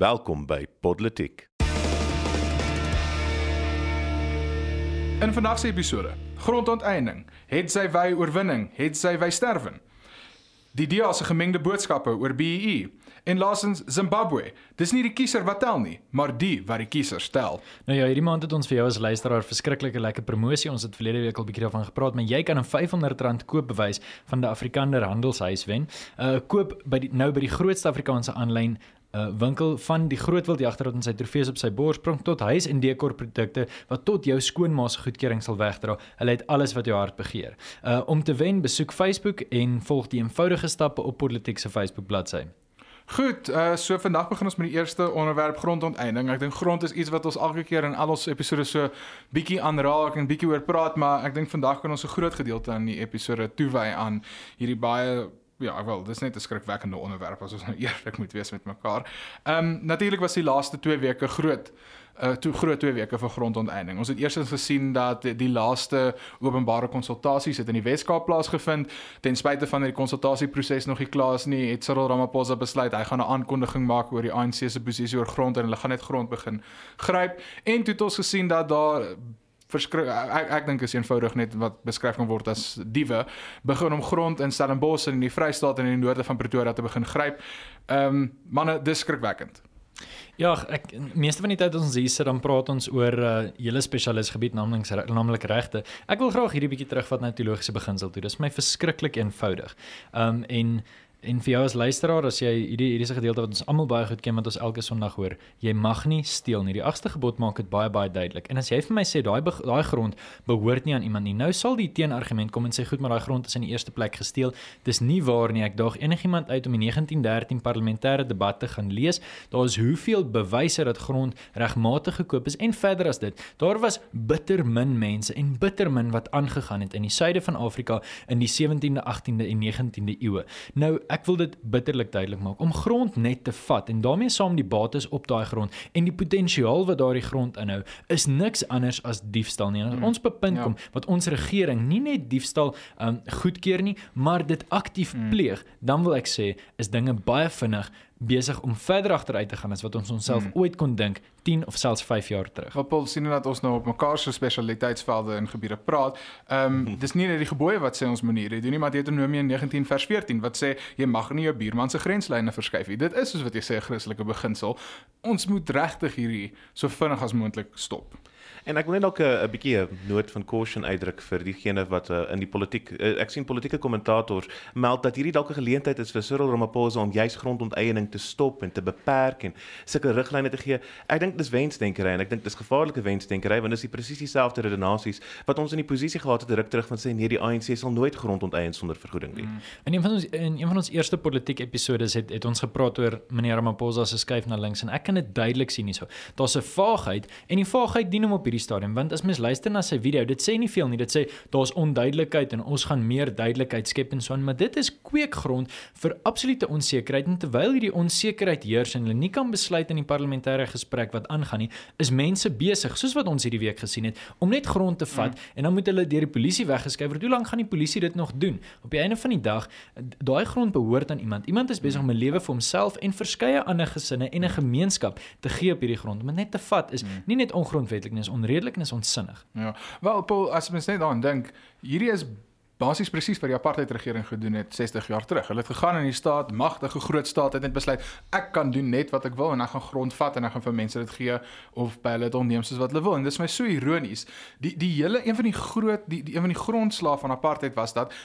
Welkom by Podletiek. In vandag se episode, grondonteeneming, het sy wy oorwinning, het sy wy sterwen. Die DEA se gemengde boodskappe oor BEE en laasens Zimbabwe. Dis nie die kiezer wat tel nie, maar die wat die kiezer stel. Nou ja, hierdie maand het ons vir jou as luisteraar verskriklike lekker promosie. Ons het verlede week al 'n bietjie daarvan gepraat, maar jy kan 'n R500 koopbewys van die Afrikaner Handelshuis wen. Uh koop by die nou by die grootste Afrikaanse aanlyn 'n uh, winkel van die grootwildjagter wat in sy trofees op sy borsprong tot huis en dekor produkte wat tot jou skoonma se goedkeuring sal wegdra. Hulle het alles wat jou hart begeer. Uh om te wen, besoek Facebook en volg die eenvoudige stappe op Politiek se Facebook bladsy. Goed, uh so vandag begin ons met die eerste onderwerp grondonteeneming. Ek dink grond is iets wat ons elke keer in al ons episode so bietjie aanraak en bietjie oor praat, maar ek dink vandag kan ons 'n groot gedeelte aan die episode toewy aan hierdie baie ja, wel, dis net 'n skrikwekkende onderwerp as ons nou eerlik moet wees met mekaar. Ehm um, natuurlik was die laaste 2 weke groot uh toe groot 2 weke vir grondonteeneming. Ons het eers gesien dat die, die laaste openbare konsultasies het in die Weskaap plaasgevind. Ten spyte van dat die konsultasieproses nog nie klaar is nie, het Cyril Ramaphosa besluit hy gaan 'n aankondiging maak oor die ANC se posisie oor grond en hulle gaan net grond begin gryp. En toe het ons gesien dat daar ek ek dink is eenvoudig net wat beskryf kan word as diewe begin om grond in Stellenbosch en in die Vrystaat en in die noorde van Pretoria te begin gryp. Ehm um, manne dis skrikwekkend. Ja, ek meeste van die tyd as ons hier sit dan praat ons oor 'n uh, hele spesialis gebied naamlik naamlik regte. Ek wil graag hierdie bietjie terugvat na teologiese beginsel toe. Dis my verskriklik eenvoudig. Ehm um, en En vir jou as luisteraar, as jy hierdie hierdie se gedeelte wat ons almal baie goed ken wat ons elke Sondag hoor, jy mag nie steel nie. Die agste gebod maak dit baie baie duidelik. En as jy vir my sê daai daai grond behoort nie aan iemand nie, nou sal die teenargument kom en sê goed, maar daai grond is in die eerste plek gesteel. Dis nie waar nie. Ek daag enigiemand uit om die 1913 parlementêre debat te gaan lees. Daar is hoeveel bewyse dat grond regmatig gekoop is en verder as dit. Daar was bitter min mense en bitter min wat aangegaan het in die suide van Afrika in die 17de, 18de en 19de eeue. Nou ek wil dit bitterlik duidelik maak om grond net te vat en daarmee saam die bates op daai grond en die potensiaal wat daardie grond inhou is niks anders as diefstal nie. En as mm. ons bepunt ja. kom wat ons regering nie net diefstal um, goedkeur nie, maar dit aktief mm. pleeg, dan wil ek sê is dinge baie vinnig besig om verder agteruit te gaan as wat ons onsself hmm. ooit kon dink 10 of selfs 5 jaar terug. Wat Paul sien dat ons nou op mekaar se spesialiteitsvelde en gebiede praat. Ehm um, dis nie net die gebooie wat sê ons maniere doen nie, maar Deuteronomium 19 vers 14 wat sê jy mag nie jou buurman se grenslyne verskuif nie. Dit is soos wat jy sê 'n Christelike beginsel. Ons moet regtig hierdie so vinnig as moontlik stop. En ek wil net dalk 'n bietjie 'n noot van caution uitdruk vir diegene wat uh, in die politiek uh, ek sien politieke kommentators meld dat hierdie dalk 'n geleentheid is vir Cyril Ramaphosa om juis grondonteiening te stop en te beperk en sulke riglyne te gee. Ek dink dis wensdenkery en ek dink dis gevaarlike wensdenkery want dis die presies dieselfde redenasies wat ons in die posisie gehad het ruk terug van sê nee die ANC sal nooit grondonteien sonder vergoeding nie. Mm. In een van ons in een van ons eerste politieke episode het het ons gepraat oor meneer Ramaphosa se skuif na links en ek kan dit duidelik sien hierso. Daar's 'n vaagheid en die vaagheid dien hom op hierdie stadium want as mens luister na sy video dit sê nie veel nie dit sê daar's onduidelikheid en ons gaan meer duidelikheid skep en so aan maar dit is kweekgrond vir absolute onsekerheid en terwyl hierdie onsekerheid heers en hulle nie kan besluit in die parlementêre gesprek wat aangaan nie is mense besig soos wat ons hierdie week gesien het om net grond te vat mm. en dan moet hulle deur die polisie weggeskuif word. Hoe lank gaan die polisie dit nog doen? Op die einde van die dag daai grond behoort aan iemand. Iemand is besig om 'n lewe vir homself en verskeie ander gesinne en 'n gemeenskap te gee op hierdie grond. Om dit net te vat is mm. nie net ongrondwetlik nie is onredelik en is onsinnig. Ja. Wel Paul, as mens net daaraan dink, hierdie is basies presies wat die apartheid regering gedoen het 60 jaar terug. Hulle het gegaan in die staat, magtige groot staat het net besluit ek kan doen net wat ek wil en ek gaan grond vat en ek gaan vir mense dit gee of by hulle onneem soos wat hulle wil. En dit is my so ironies. Die die hele een van die groot die, die een van die grondslae van apartheid was dat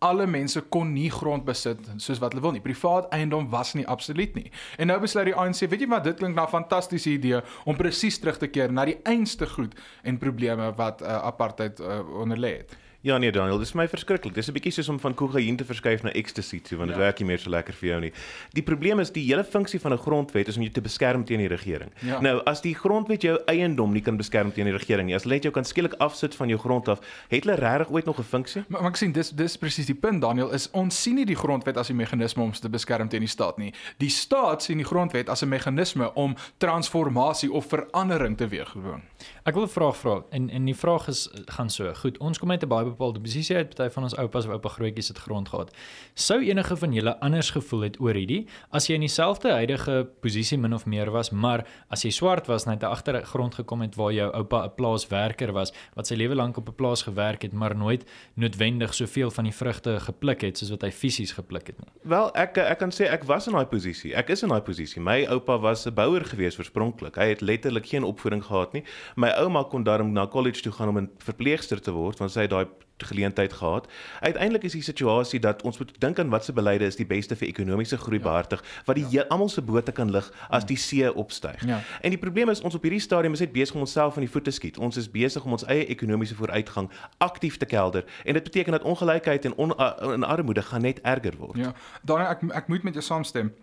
alle mense kon nie grond besit soos wat hulle wil nie. Privaat eiendom was nie absoluut nie. En nou besluit die ANC, weet jy wat, dit klink na 'n fantastiese idee om presies terug te keer na die einste goed en probleme wat uh, apartheid uh, onderlê het. Ja nee Daniel, dis vir my verskriklik. Dis 'n bietjie soos om van kokain te verskuif na ecstasy toe, want dit ja. werk nie meer so lekker vir jou nie. Die probleem is die hele funksie van 'n grondwet is om jou te beskerm teen die regering. Ja. Nou, as die grondwet jou eiendom nie kan beskerm teen die regering nie, as hulle net jou kan skielik afsit van jou grond af, het hulle regtig ooit nog 'n funksie? Maar, maar ek sien dis dis presies die punt Daniel, is ons sien nie die grondwet as 'n meganisme om te beskerm teen die staat nie. Die staat sien die grondwet as 'n meganisme om transformasie of verandering teweegbring. Ek wil 'n vraag vra en en die vraag is gaan so. Goed, ons kom uit 'n baie bepaalde posisie uit. Party van ons oupas of oupa grootjies het grond gehad. Sou enige van julle anders gevoel het oor hierdie as jy in dieselfde huidige posisie min of meer was, maar as jy swart was net agter grond gekom het waar jou oupa 'n plaaswerker was wat sy lewe lank op 'n plaas gewerk het, maar nooit noodwendig soveel van die vrugte gepluk het soos wat hy fisies gepluk het nie. Wel, ek ek kan sê ek was in daai posisie. Ek is in daai posisie. My oupa was 'n bouer gewees oorspronklik. Hy het letterlik geen opvoeding gehad nie. My ouma kon daarom na college toe gaan om 'n verpleegster te word want sy het daai geleentheid gehad. Uiteindelik is die situasie dat ons moet dink aan watse beleide is die beste vir ekonomiese groei ja. behartig wat die ja. almal se bote kan lig as die see opstyg. Ja. En die probleem is ons op hierdie stadium is net besig om onsself van die voete skiet. Ons is besig om ons eie ekonomiese vooruitgang aktief te kelder en dit beteken dat ongelykheid en on, uh, en armoede gaan net erger word. Ja. Dan ek ek moet met jou saamstem.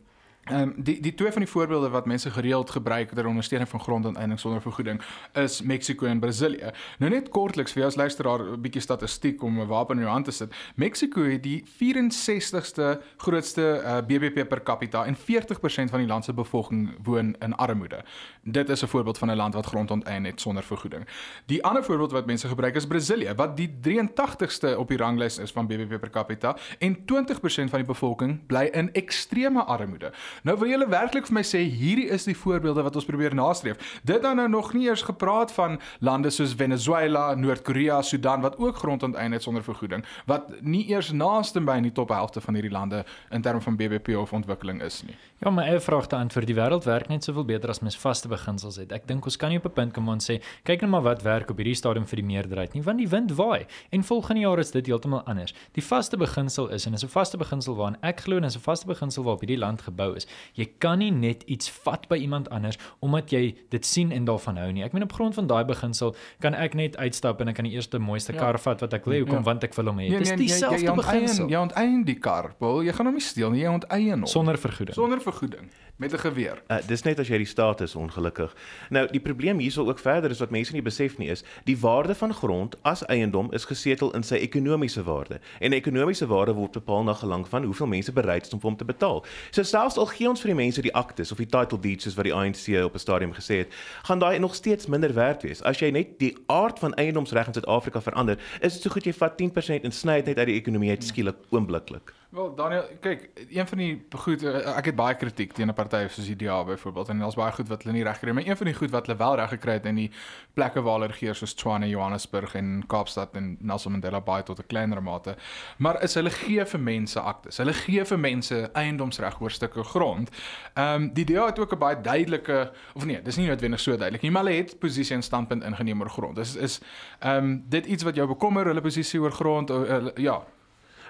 Ehm um, die die twee van die voorbeelde wat mense gereeld gebruik ter ondersteuning van grondonteeneming sonder vergoeding is Mexiko en Brasilië. Nou net kortliks vir jou as luisteraar 'n bietjie statistiek om 'n wapen in jou hand te sit. Mexiko het die 64ste grootste uh, eh, BBP per capita en 40% van die land se bevolking woon in armoede. Dit is 'n voorbeeld van 'n land wat grondonteien het sonder vergoeding. Die ander voorbeeld wat mense gebruik is Brasilië wat die 83ste op die ranglys is van BBP per capita en 20% van die bevolking bly in ekstreme armoede. Nou wil julle werklik vir my sê hierdie is die voorbeelde wat ons probeer nastreef. Dit dan nou nog nie eers gepraat van lande soos Venezuela, Noord-Korea, Sudan wat ook grondonteien het sonder vergoeding, wat nie eers naaste by in die top helfte van hierdie lande in terme van BBP of ontwikkeling is nie. Ja, maar 'n vraag te antwoord, die wêreld werk net soveel beter as mens vaste beginsels het. Ek dink ons kan nie op 'n punt kom en sê kyk net maar wat werk op hierdie stadium vir die meerderheid nie, want die wind waai en volgende jaar is dit heeltemal anders. Die vaste beginsel is en is 'n vaste beginsel waaraan ek glo en is 'n vaste beginsel waarop hierdie land gebou is. Jy kan nie net iets vat by iemand anders omdat jy dit sien en daarvan hou nie. Ek meen op grond van daai beginsel kan ek net uitstap en ek kan die eerste mooiste ja. kar vat wat ek wil, hoekom ja. want ek wil hom hê. Nee, Dis nee, dieselfde jy, jy beginsel. Jy onteien die kar, bro. Jy gaan hom nie steel nie, jy onteien hom sonder vergoeding. Sonder vergoeding met 'n geweer. Uh, dis net as jy die status ongelukkig. Nou die probleem hierso ook verder is wat mense nie besef nie is, die waarde van grond as eiendom is gesetel in sy ekonomiese waarde. En ekonomiese waarde word bepaal na gelang van hoeveel mense bereid is om vir hom te betaal. So selfs al gee ons vir die mense die aktes of die title deeds soos wat die ANC op 'n stadium gesê het, gaan daai nog steeds minder werd wees. As jy net die aard van eiendomsreg in Suid-Afrika verander, is dit so goed jy vat 10% en sny dit net uit die ekonomie uit skielik oombliklik. Wel Daniel, kyk, een van die goed ek het baie kritiek teen 'n party soos die DA byvoorbeeld en daar's baie goed wat hulle nie reg kry, maar een van die goed wat hulle wel reg gekry het in die plekke waar hulle regeer soos Tshwane, Johannesburg en Kaapstad en Nelson Mandela Bay tot 'n kleiner mate, maar is hulle gee vir mense aktes. Hulle gee vir mense eiendomsreg oor stukke grond. Ehm um, die DA het ook 'n baie duidelike of nee, dis nie noodwendig so duidelik nie, maar hulle het posisie en standpunt ingeneem oor grond. Dis is ehm um, dit iets wat jou bekommer, hulle posisie oor grond, uh, ja,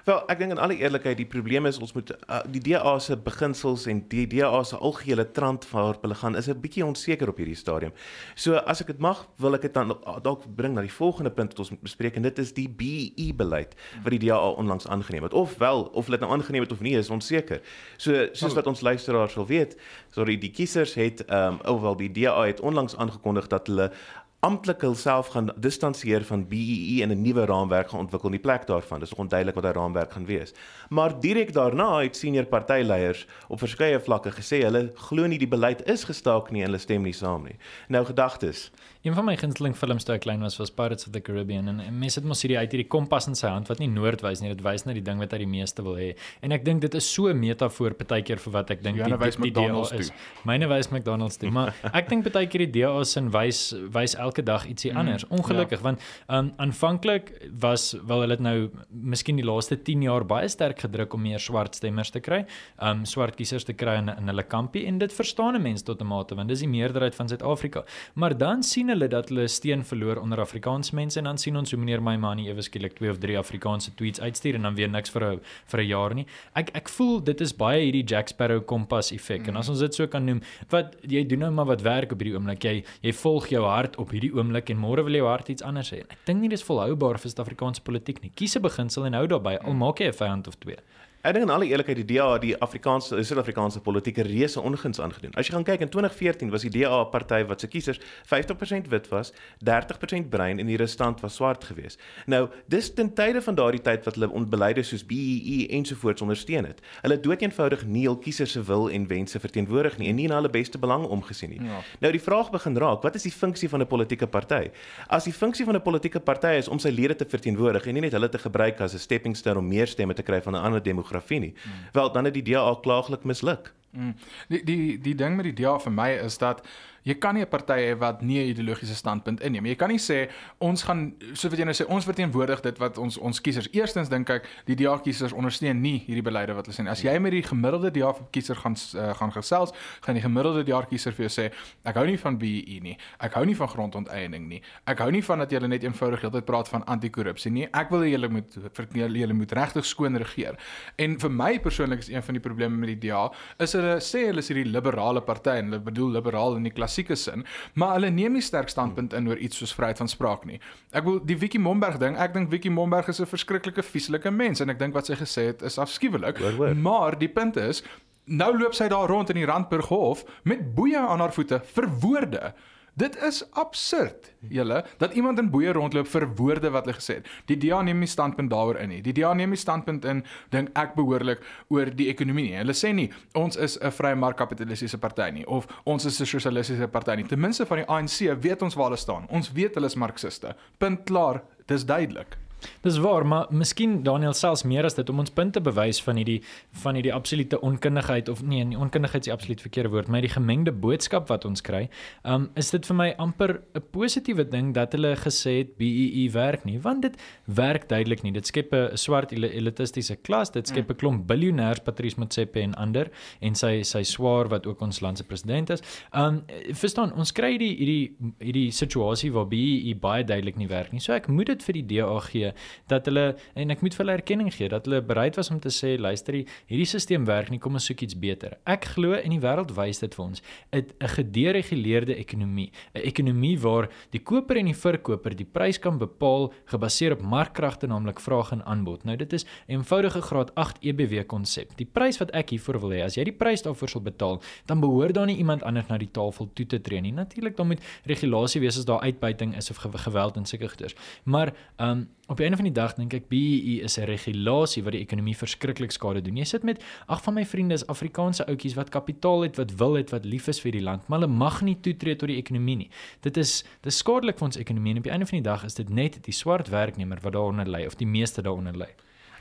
Wel, ek dink in alle eerlikheid die probleem is ons moet uh, die DA se beginsels en die DA se algehele trant waarop hulle gaan is 'n bietjie onseker op hierdie stadium. So as ek dit mag, wil ek dit dan dalk bring na die volgende punt wat ons moet bespreek en dit is die BEE beleid wat die DA onlangs aangeneem het. Of wel, of hulle dit nou aangeneem het of nie is onseker. So soos wat ons luisteraars sal weet, sorry, die kiesers het ehm um, of wel die DA het onlangs aangekondig dat hulle amptelik hulself gaan distansieer van BEE en 'n nuwe raamwerk gaan ontwikkel in die plek daarvan. Dis nog onduidelik wat daai raamwerk gaan wees. Maar direk daarna het senior partyleiers op verskeie vlakke gesê hulle glo nie die beleid is gestaak nie en hulle stem nie saam nie. Nou gedagtes. Een van my gunsteling films toe ek klein was was Pirates of the Caribbean en, en mense het mos hierdie uit hierdie kompas in sy hand wat nie noord wys nie, dit wys net die ding wat hy die meeste wil hê. En ek dink dit is so 'n metafoor partykeer vir wat ek dink die, die, die DA is. Myne wys McDonald's toe, maar ek dink partykeer die DA sin wys wys elke dag ietsie mm, anders. Ongelukkig ja. want um aanvanklik was wel hulle dit nou miskien die laaste 10 jaar baie sterk gedruk om meer swart stemmers te kry, um swart kiesers te kry in, in hulle kampie en dit verstaan 'n mens tot 'n mate want dis die meerderheid van Suid-Afrika. Maar dan sien hulle dat hulle steen verloor onder Afrikaanse mense en dan sien ons hoe meneer Maimani ewe skielik twee of drie Afrikaanse tweets uitstuur en dan weer niks vir 'n vir 'n jaar nie. Ek ek voel dit is baie hierdie Jack Sparrow kompas effek mm. en as ons dit so kan noem, wat jy doen nou maar wat werk op hierdie oomblik. Jy jy volg jou hart op hierdie oomblik en môre wil jou hart iets anders hê. Ek dink nie dis volhoubaar vir Suid-Afrikaanse politiek nie. Kies 'n beginsel en hou daarbey. Al maak jy 'n vyand of twee. Ek dink in alle eerlikheid die DA het die Afrikaanse die Suid-Afrikaanse politieke reuse onguns aangedoen. As jy gaan kyk in 2014 was die DA 'n party wat se kiesers 50% wit was, 30% bruin en die restant was swart geweest. Nou, dis ten tye van daardie tyd wat hulle onbeleide soos BEE ensovoorts ondersteun het. Hulle het doeteenvoudig nie hul kiesers se wil en wense verteenwoordig nie en nie na hulle beste belang omgesien nie. Ja. Nou die vraag begin raak, wat is die funksie van 'n politieke party? As die funksie van 'n politieke party is om sy lede te verteenwoordig en nie net hulle te gebruik as 'n stepping stone om meer stemme te kry van 'n ander demografie demografie nie. Mm. Wel dan het die DA klaaglik misluk. Mm. Die die die ding met die DA vir my is dat jy kan nie 'n party hê wat nie 'n ideologiese standpunt inneem. Jy kan nie sê ons gaan so wat jy nou sê ons verteenwoordig dit wat ons ons kiesers eerstens dink ek die DA kiesers ondersteun nie hierdie beleide wat hulle sê. As jy met die gemiddelde DA kiezer gaan uh, gaan gesels, gaan die gemiddelde DA kiezer vir jou sê ek hou nie van BEE nie. Ek hou nie van grondonteiening nie. Ek hou nie van dat julle net eenvoudig heeltyd praat van anti-korrupsie nie. Ek wil julle moet julle moet regtig skoon regeer. En vir my persoonlik is een van die probleme met die DA is hulle sê hulle is hierdie liberale party en hulle bedoel liberaal in die klassieke sin, maar hulle neem nie sterk standpunt in oor iets soos vryheid van spraak nie. Ek wil die Wiki Momberg ding, ek dink Wiki Momberg is 'n verskriklike vieslike mens en ek dink wat sy gesê het is afskuwelik. Maar die punt is Nou loop sy daar rond in die Randburg Hof met boeye aan haar voete vir woorde. Dit is absurd, julle, dat iemand in boeye rondloop vir woorde wat hulle gesê het. Die DA neem nie standpunt daaroor in nie. Die DA neem nie standpunt in dink ek behoorlik oor die ekonomie nie. Hulle sê nie ons is 'n vrye markkapitalistiese party nie of ons is 'n sosialistiese party nie. Ten minste van die ANC weet ons waar hulle staan. Ons weet hulle is marxiste. Punt klaar. Dis duidelik. Dis waar, maar miskien Daniel selfs meer as dit om ons punte bewys van hierdie van hierdie absolute onkundigheid of nee, nie onkundigheid is die absoluut verkeerde woord, maar die gemengde boodskap wat ons kry. Um is dit vir my amper 'n positiewe ding dat hulle gesê het BEE e werk nie, want dit werk duidelik nie. Dit skep 'n swart elitistiese klas, dit skep 'n mm. klomp biljoenêers Patrice Motsepe en ander en sy sy swaar wat ook ons land se president is. Um verstaan, ons kry hierdie hierdie hierdie situasie waar BEE e baie duidelik nie werk nie. So ek moet dit vir die DA gee dat hulle en ek moet vir hulle erkenning gee dat hulle bereid was om te sê luister hierdie stelsel werk nie kom ons soek iets beter. Ek glo en die wêreld wys dit vir ons 'n gedereguleerde ekonomie, 'n ekonomie waar die koper en die verkoper die prys kan bepaal gebaseer op markkragte naamlik vraag en aanbod. Nou dit is eenvoudige graad 8 EBW konsep. Die prys wat ek hiervoor wil hê, as jy die prys daarvoor sal betaal, dan behoort daar nie iemand anders na die tafel toe te tree nie. Natuurlik dan moet regulasie wees as daar uitbuiting is of geweld en sulke goeders. Maar ehm um, op die einde van die dag dink ek BEE is 'n regulasie wat die ekonomie verskriklik skade doen. Jy sit met ag van my vriende is Afrikaanse ouetjies wat kapitaal het, wat wil het, wat lief is vir die land, maar hulle mag nie toetree tot die ekonomie nie. Dit is dis skadelik vir ons ekonomie en op die einde van die dag is dit net die swart werknemer wat daaronder lê of die meeste daaronder lê.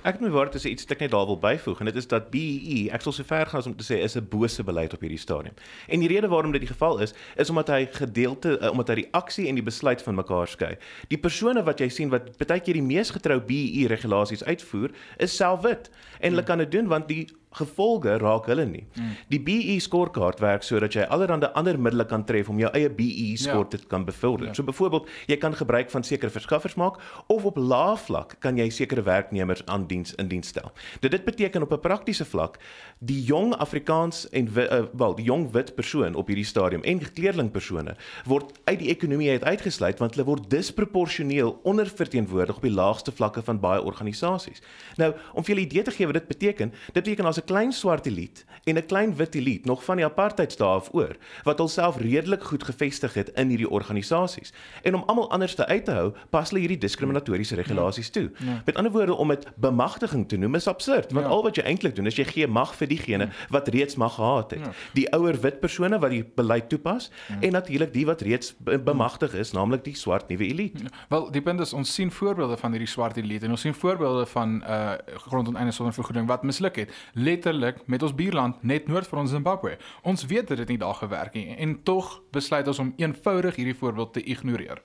Ek moet waar te sê iets wat ek net daar wil byvoeg en dit is dat BEE, ek sal so ver gaan as om te sê is 'n bose beleid op hierdie stadium. En die rede waarom dit die geval is, is omdat hy gedeelte uh, omdat hy die aksie en die besluit van mekaar skei. Die persone wat jy sien wat baie keer die mees getrou BEE regulasies uitvoer, is self wit en hulle hmm. kan dit doen want die gevolge raak hulle nie. Mm. Die BE skorekaart werk sodat jy allerlei ander middele kan tref om jou eie BE skor ja. te kan bevorder. Ja. So byvoorbeeld, jy kan gebruik van sekere verskaffers maak of op lae vlak kan jy sekere werknemers aan diens in diens stel. Dit dit beteken op 'n praktiese vlak die jong Afrikaans en uh, wel die jong wit persoon op hierdie stadium en gekleurling persone word uit die ekonomie uit uitgesluit want hulle word disproporsioneel onderverteenwoordig op die laagste vlakke van baie organisasies. Nou, om vir julle 'n idee te gee wat dit beteken, dit beteken as 'n klein swart elite en 'n klein wit elite nog van die apartheidsdae af oor wat hulself redelik goed gevestig het in hierdie organisasies. En om almal anders te uit te hou, pas hulle hierdie diskriminatoriese regulasies toe. Ja. Met ander woorde om dit bemagtiging te noem is absurd, want ja. al wat jy eintlik doen is jy gee mag vir diegene ja. wat reeds mag gehad het. Ja. Die ouer wit persone wat die beleid toepas ja. en natuurlik die wat reeds bemagtig is, naamlik die swart nuwe elite. Ja. Wel, die punt is ons sien voorbeelde van hierdie swart elite en ons sien voorbeelde van uh grondonteiening sonder vergoeding wat misluk het. Let letterlik met ons buurland net noord van ons Zimbabwe. Ons weet dit het nie daar gewerk nie en tog besluit ons om eenvoudig hierdie voorbeeld te ignoreer.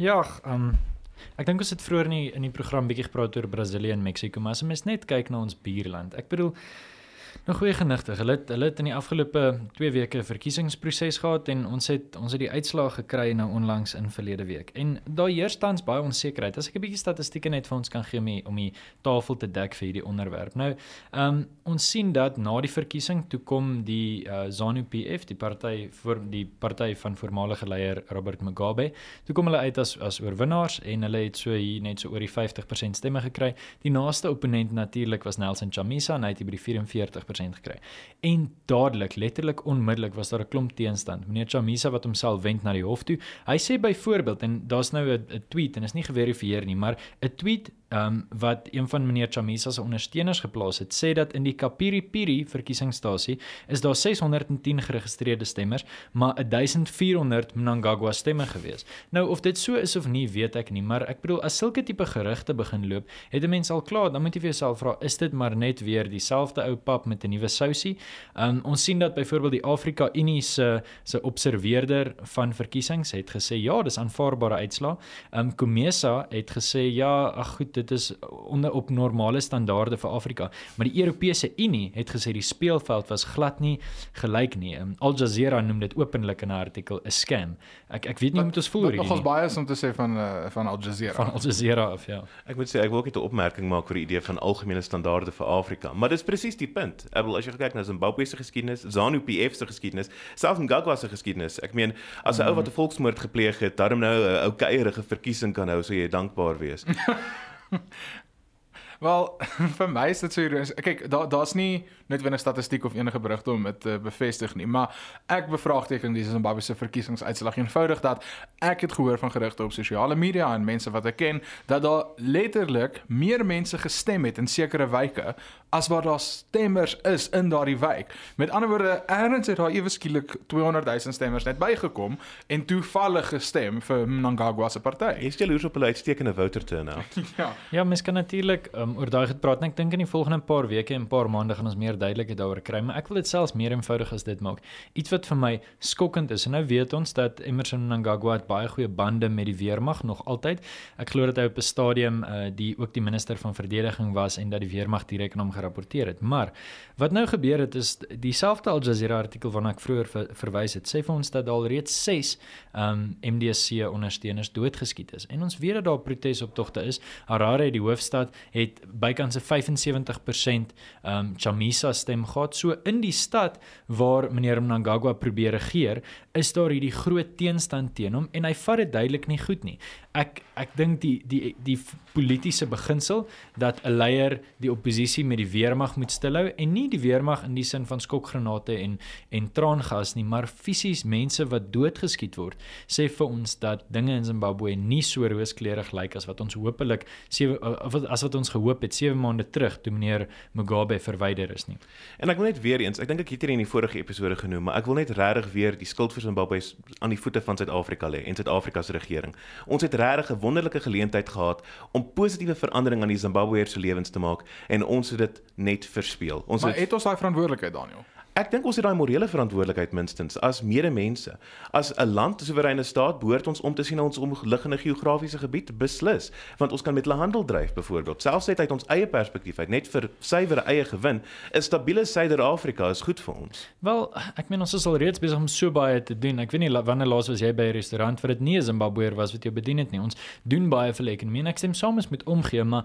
Ja, ehm um, ek dink ons het vroeër in die, in die program bietjie gepraat oor Brasilië en Mexiko, maar as mens net kyk na ons buurland. Ek bedoel Nou goeie genigtig. Hulle het, hulle het in die afgelope 2 weke verkiesingsproses gehad en ons het ons het die uitslae gekry nou onlangs in verlede week. En daar heers tans baie onsekerheid. As ek 'n bietjie statistieke net vir ons kan gee om die, om die tafel te dek vir hierdie onderwerp. Nou, ehm um, ons sien dat na die verkiesing toe kom die uh, ZANU-PF, die party vir die party van voormalige leier Robert Mugabe, toe kom hulle uit as as oorwinnaars en hulle het so hier net so oor die 50% stemme gekry. Die naaste opponent natuurlik was Nelson Chamisa en hy het by die 44% gekry. En dadelik, letterlik onmiddellik was daar 'n klomp teenstand. Meneer Chamisa wat homself wend na die hof toe. Hy sê byvoorbeeld en daar's nou 'n tweet en is nie geverifieer nie, maar 'n tweet um, wat een van meneer Chamisa se ondersteuners geplaas het, sê dat in die Kapiri-Piri verkiesingsstasie is daar 610 geregistreerde stemmers, maar 1400 Mnangagwa stemme gewees. Nou of dit so is of nie, weet ek nie, maar ek bedoel as sulke tipe gerugte begin loop, het 'n mens al klaar, dan moet jy vir jouself vra, is dit maar net weer dieselfde ou pap met 'n nuwe sousie? Ehm um, ons sien dat byvoorbeeld die Afrika Unie se se observeerder van verkiesings het gesê ja, dis aanvaarbare uitslae. Ehm um, Komesa het gesê ja, ag goed, dit is onder op normale standaarde vir Afrika. Maar die Europese Unie het gesê die speelveld was glad nie gelyk nie. Um, Al Jazeera noem dit openlik in 'n artikel 'n scam. Ek ek weet nie hoe moet ons voel hierdie. Nogals baie is om te sê van uh, van Al Jazeera. van Al Jazeera af, ja. Ek moet sê ek wil ook net 'n opmerking maak oor die idee van algemene standaarde vir Afrika, maar dis presies die punt. Ek bedoel as jy kyk na Zimbabwe se geskiedenis, ZANU-PF se geskiedenis, selfs Mnangagwa se geskiedenis. Ek meen, as 'n ou wat 'n volksmoord gepleeg het, daarom nou 'n ou keierige verkiesing kan hou, sou jy dankbaar wees. Wel, vir my is dit so ironies. Kyk, daar daar's nie noodwendig statistiek of enige berigte om dit te bevestig nie, maar ek bevraagteken die Zimbabwe se verkiesingsuitslag eenvoudig dat ek het gehoor van gerugte op sosiale media en mense wat ek ken dat daar letterlik meer mense gestem het in sekere wyke as wat daar stemmers is in daardie wijk. Met ander woorde, ergens het daar ewe skielik 200 000 stemmers net bygekom en toevallig gestem vir Mnangagwa se party. Jy stel hoes op 'n uitstekende voter turnout. Ja. Ja, mens kan natuurlik um, oor daai gepraat en ek dink in die volgende paar weke en paar maande gaan ons meer duidelikheid daaroor kry, maar ek wil dit selfs meer eenvoudig as dit maak. Iets wat vir my skokkend is en nou weet ons dat Emmerson Mnangagwa het baie goeie bande met die weermag nog altyd. Ek glo dat hy op 'n stadium uh, die ook die minister van verdediging was en dat die weermag direk aan hom gerapporteer het. Maar wat nou gebeur het is dieselfde Al Jazeera artikel waarna ek vroeër ver, verwys het, sê vir ons dat al reeds 6 um MDC ondersteuners doodgeskiet is. En ons weet dat daar protesoptogte is. Harare, die hoofstad, het bykans 'n 75% um Chamisa stem gehad. So in die stad waar meneer Mnangagwa probeer regeer, is daar hierdie groot teenstand teen hom en hy vat dit duidelik nie goed nie. Ek ek dink die die die politieke beginsel dat 'n leier die oppositie met die weermag moet stilhou en nie die weermag in die sin van skokgranate en en traangas nie, maar fisies mense wat doodgeskiet word, sê vir ons dat dinge in Zimbabwe nie so rooskleurig lyk as wat ons hopelik 7 of as wat ons gehoop het 7 maande terug toe meneer Mugabe verwyder is nie. En ek wil net weer eens, ek dink ek het hier in die vorige episode genoem, maar ek wil net regtig weer die skuld vir Zimbabwe aan die voete van Suid-Afrika lê en Suid-Afrika se regering. Ons het regtig 'n wonderlike geleentheid gehad om positiewe verandering aan die Zimbabweërs se lewens te maak en ons het dit net verspeel. Ons Maar het het ons daai verantwoordelikheid, Daniel? Ek dink ons het daai morele verantwoordelikheid minstens as medemense. As 'n land, 'n soewereine staat, behoort ons om te sien na ons omliggende geografiese gebied beslis, want ons kan met hulle handel dryf byvoorbeeld. Selfs net uit ons eie perspektief uit, net vir suiwer eie gewin, 'n stabiele Suider-Afrika is goed vir ons. Wel, ek meen ons is al reeds besig om so baie te doen. Ek weet nie wanneer laas was jy by 'n restaurant vir dit nie 'n Zimbabweër was wat jou bedien het nie. Ons doen baie vir die ekonomie en ek stem saam ons moet omgee, maar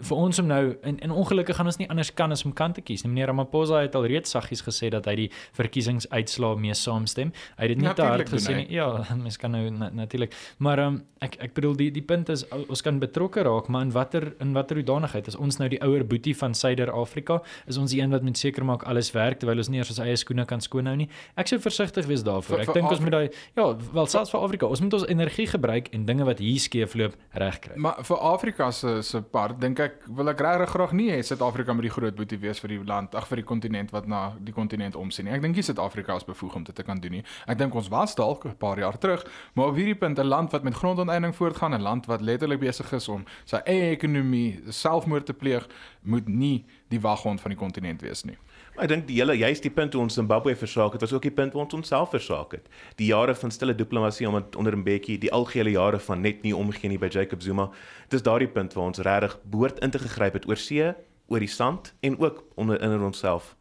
vir ons om nou en, en ongelukkig gaan ons nie anders kan as om kant te kies nie. Meneer Ramaphosa het al reeds saggies gesê dat hy die verkiesingsuitslae mee saamstem. Hy het dit nie te hard gesê nie. Ja, mens kan nou na, natuurlik. Maar um, ek ek bedoel die die punt is ons kan betrokke raak, maar in watter in watter hoedanigheid? Is ons nou die ouer boetie van Suider-Afrika? Is ons die een wat moet seker maak alles werk terwyl ons nie eers ons eie skoene kan skoonhou nie? Ek sou versigtig wees daarvoor. Ek dink ons moet daai ja, wel selfs vir Afrika, ons moet ons energie gebruik en dinge wat hier skeefloop regkry. Maar vir Afrika se se part dink ek wil ek regtig graag nie hê Suid-Afrika moet die groot boetie wees vir die land, ag vir die kontinent wat na die kontinent omsien nie. Ek dink nie Suid-Afrika is bevoeg om dit te kan doen nie. Ek dink ons was dalk 'n paar jaar terug, maar op hierdie punt 'n land wat met grondonteeneming voortgaan, 'n land wat letterlik besig is om sy eie ekonomie selfmoord te pleeg, moet nie die waghond van die kontinent wees nie. Maar ek dink die hele juist die punt toe ons Zimbabwe versaak het, was ook die punt waar ons onsself versaak het. Die jare van stille diplomatie om onder 'n bekkie, die algehele jare van net nie omgee nie by Jacob Zuma. Dis daardie punt waar ons regtig behoort in te gegryp het oor see, oor die sand en ook onder in onsself.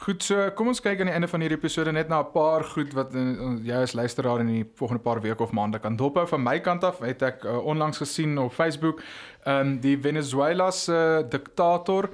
Goed, so kom ons kyk aan die einde van hierdie episode net na 'n paar goed wat uh, jy as luisteraar in die volgende paar weke of maande kan dophou. Van my kant af het ek uh, onlangs gesien op Facebook, ehm um, die Venezuela se uh, diktator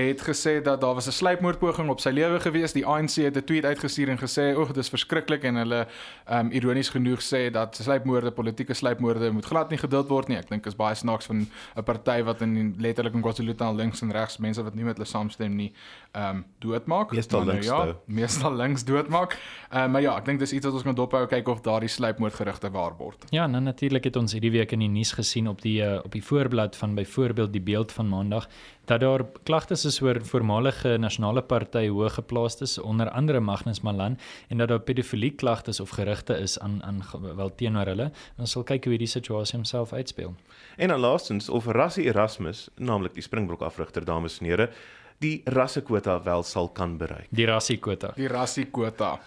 het gesê dat daar was 'n sluipmoordpoging op sy lewe gewees. Die ANC het 'n tweet uitgestuur en gesê, "Oeg, dis verskriklik" en hulle um ironies genoeg sê dat sluipmoorde, politieke sluipmoorde moet glad nie geduld word nie. Ek dink is baie snaaks van 'n party wat in letterlik in KwaZulu-Natal links en regs mense wat nie met hulle saamstem nie, um doodmaak. Meestal nou links ja, toe. meestal links doodmaak. Um, maar ja, ek dink dis iets wat ons kan dophou kyk of daardie sluipmoordgerugte waar word. Ja, nou natuurlik het ons hierdie week in die nuus gesien op die uh, op die voorblad van byvoorbeeld die beeld van Maandag dat daar klagtes is oor voormalige nasionale party hoëgeplaastes onder andere Magnus Malan en dat daar pedofilie klagtes of gerugte is aan aan wel teenoor hulle. Ons sal kyk hoe hierdie situasie homself uitspeel. En dan laastens of Rassie Erasmus, naamlik die Springbok afrigter dames en here, die rassekwota wel sal kan bereik. Die rassiekwota. Die rassiekwota.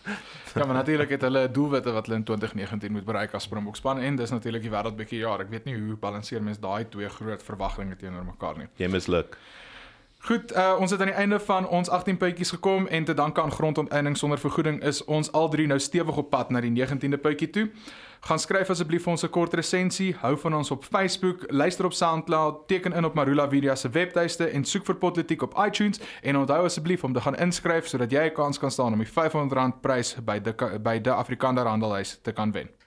Ja, maar natuurlik het hulle doelwitte wat hulle in 2019 moet bereik as Springbok span en dis natuurlik die wêreldbeker jaar. Ek weet nie hoe balanseer mens daai twee groot verwagtinge teenoor mekaar nie. Jy misluk. Goed, uh, ons het aan die einde van ons 18 puitjies gekom en te danke aan grondonteiening sonder vergoeding is ons al drie nou stewig op pad na die 19de puitjie toe. Gaan skryf asseblief vir ons 'n kort resensie, hou van ons op Facebook, luister op SoundCloud, teken in op Marula Media se webtuiste en soek vir Politiek op iTunes en onthou asseblief om te gaan inskryf sodat jy 'n kans kan staan om die R500 prys by die by die Afrikaner Handelhuis te kan wen.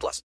plus.